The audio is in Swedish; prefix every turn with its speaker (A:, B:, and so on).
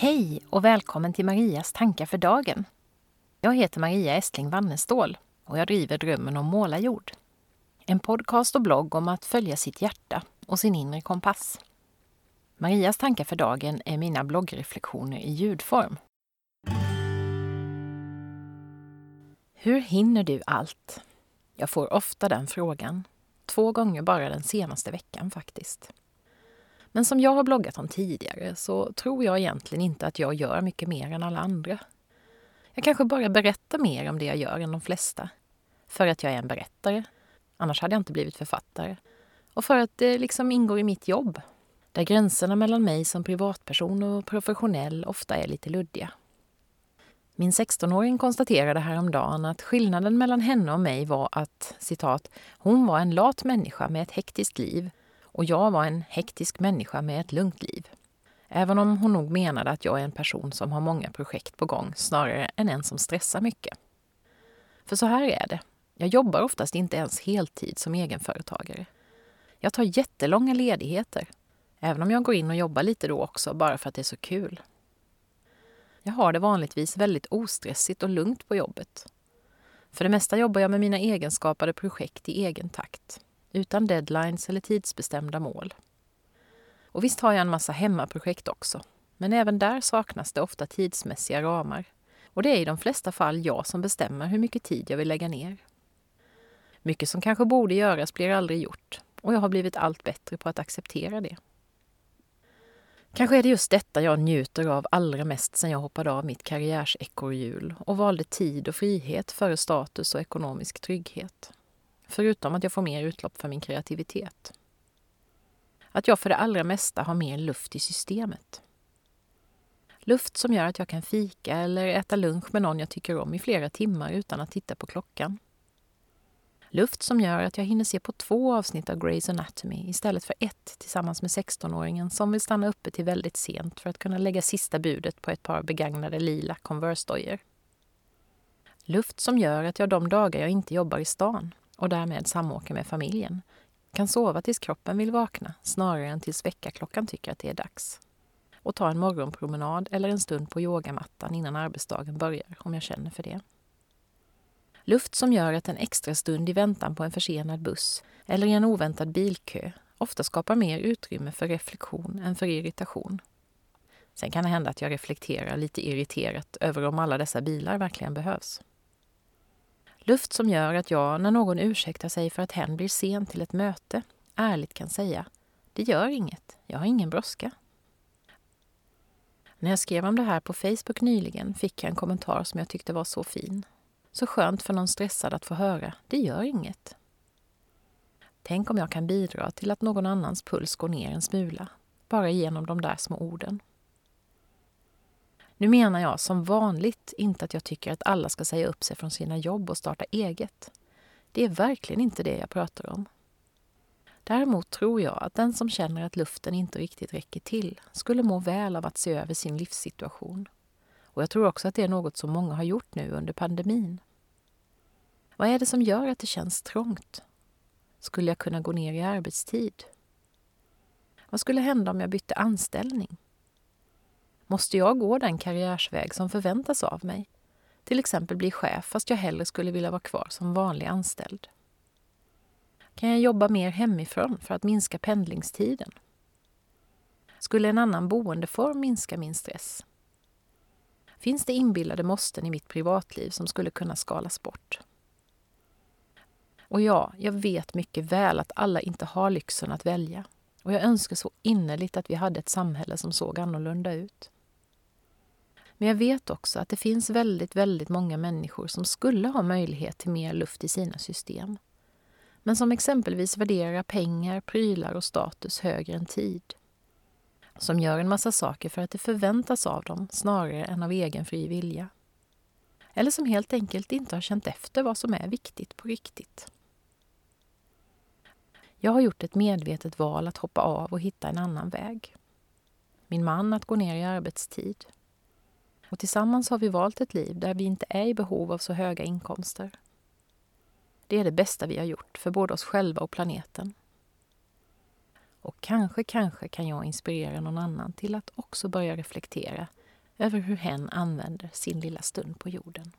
A: Hej och välkommen till Marias tankar för dagen. Jag heter Maria Estling Wannestål och jag driver Drömmen om målarjord. En podcast och blogg om att följa sitt hjärta och sin inre kompass. Marias tankar för dagen är mina bloggreflektioner i ljudform. Hur hinner du allt? Jag får ofta den frågan. Två gånger bara den senaste veckan faktiskt. Men som jag har bloggat om tidigare så tror jag egentligen inte att jag gör mycket mer än alla andra. Jag kanske bara berättar mer om det jag gör än de flesta. För att jag är en berättare. Annars hade jag inte blivit författare. Och för att det liksom ingår i mitt jobb. Där gränserna mellan mig som privatperson och professionell ofta är lite luddiga. Min 16-åring konstaterade häromdagen att skillnaden mellan henne och mig var att citat, hon var en lat människa med ett hektiskt liv och jag var en hektisk människa med ett lugnt liv. Även om hon nog menade att jag är en person som har många projekt på gång snarare än en som stressar mycket. För så här är det. Jag jobbar oftast inte ens heltid som egenföretagare. Jag tar jättelånga ledigheter, även om jag går in och jobbar lite då också bara för att det är så kul. Jag har det vanligtvis väldigt ostressigt och lugnt på jobbet. För det mesta jobbar jag med mina egenskapade projekt i egen takt utan deadlines eller tidsbestämda mål. Och visst har jag en massa hemmaprojekt också, men även där saknas det ofta tidsmässiga ramar. Och det är i de flesta fall jag som bestämmer hur mycket tid jag vill lägga ner. Mycket som kanske borde göras blir aldrig gjort och jag har blivit allt bättre på att acceptera det. Kanske är det just detta jag njuter av allra mest sedan jag hoppade av mitt karriärsekorrhjul och valde tid och frihet före status och ekonomisk trygghet. Förutom att jag får mer utlopp för min kreativitet. Att jag för det allra mesta har mer luft i systemet. Luft som gör att jag kan fika eller äta lunch med någon jag tycker om i flera timmar utan att titta på klockan. Luft som gör att jag hinner se på två avsnitt av Grey's Anatomy istället för ett tillsammans med 16-åringen som vill stanna uppe till väldigt sent för att kunna lägga sista budet på ett par begagnade lila Converse-dojor. Luft som gör att jag de dagar jag inte jobbar i stan och därmed samåker med familjen kan sova tills kroppen vill vakna snarare än tills väckarklockan tycker att det är dags. Och ta en morgonpromenad eller en stund på yogamattan innan arbetsdagen börjar om jag känner för det. Luft som gör att en extra stund i väntan på en försenad buss eller i en oväntad bilkö ofta skapar mer utrymme för reflektion än för irritation. Sen kan det hända att jag reflekterar lite irriterat över om alla dessa bilar verkligen behövs. Luft som gör att jag, när någon ursäktar sig för att hen blir sen till ett möte, ärligt kan säga det gör inget, jag har ingen brådska. När jag skrev om det här på Facebook nyligen fick jag en kommentar som jag tyckte var så fin. Så skönt för någon stressad att få höra, det gör inget. Tänk om jag kan bidra till att någon annans puls går ner en smula, bara genom de där små orden. Nu menar jag som vanligt inte att jag tycker att alla ska säga upp sig från sina jobb och starta eget. Det är verkligen inte det jag pratar om. Däremot tror jag att den som känner att luften inte riktigt räcker till skulle må väl av att se över sin livssituation. Och jag tror också att det är något som många har gjort nu under pandemin. Vad är det som gör att det känns trångt? Skulle jag kunna gå ner i arbetstid? Vad skulle hända om jag bytte anställning? Måste jag gå den karriärsväg som förväntas av mig? Till exempel bli chef fast jag hellre skulle vilja vara kvar som vanlig anställd. Kan jag jobba mer hemifrån för att minska pendlingstiden? Skulle en annan boendeform minska min stress? Finns det inbillade måsten i mitt privatliv som skulle kunna skalas bort? Och ja, jag vet mycket väl att alla inte har lyxen att välja. Och jag önskar så innerligt att vi hade ett samhälle som såg annorlunda ut. Men jag vet också att det finns väldigt, väldigt många människor som skulle ha möjlighet till mer luft i sina system. Men som exempelvis värderar pengar, prylar och status högre än tid. Som gör en massa saker för att det förväntas av dem snarare än av egen fri vilja. Eller som helt enkelt inte har känt efter vad som är viktigt på riktigt. Jag har gjort ett medvetet val att hoppa av och hitta en annan väg. Min man att gå ner i arbetstid och tillsammans har vi valt ett liv där vi inte är i behov av så höga inkomster. Det är det bästa vi har gjort för både oss själva och planeten. Och kanske, kanske kan jag inspirera någon annan till att också börja reflektera över hur hen använder sin lilla stund på jorden.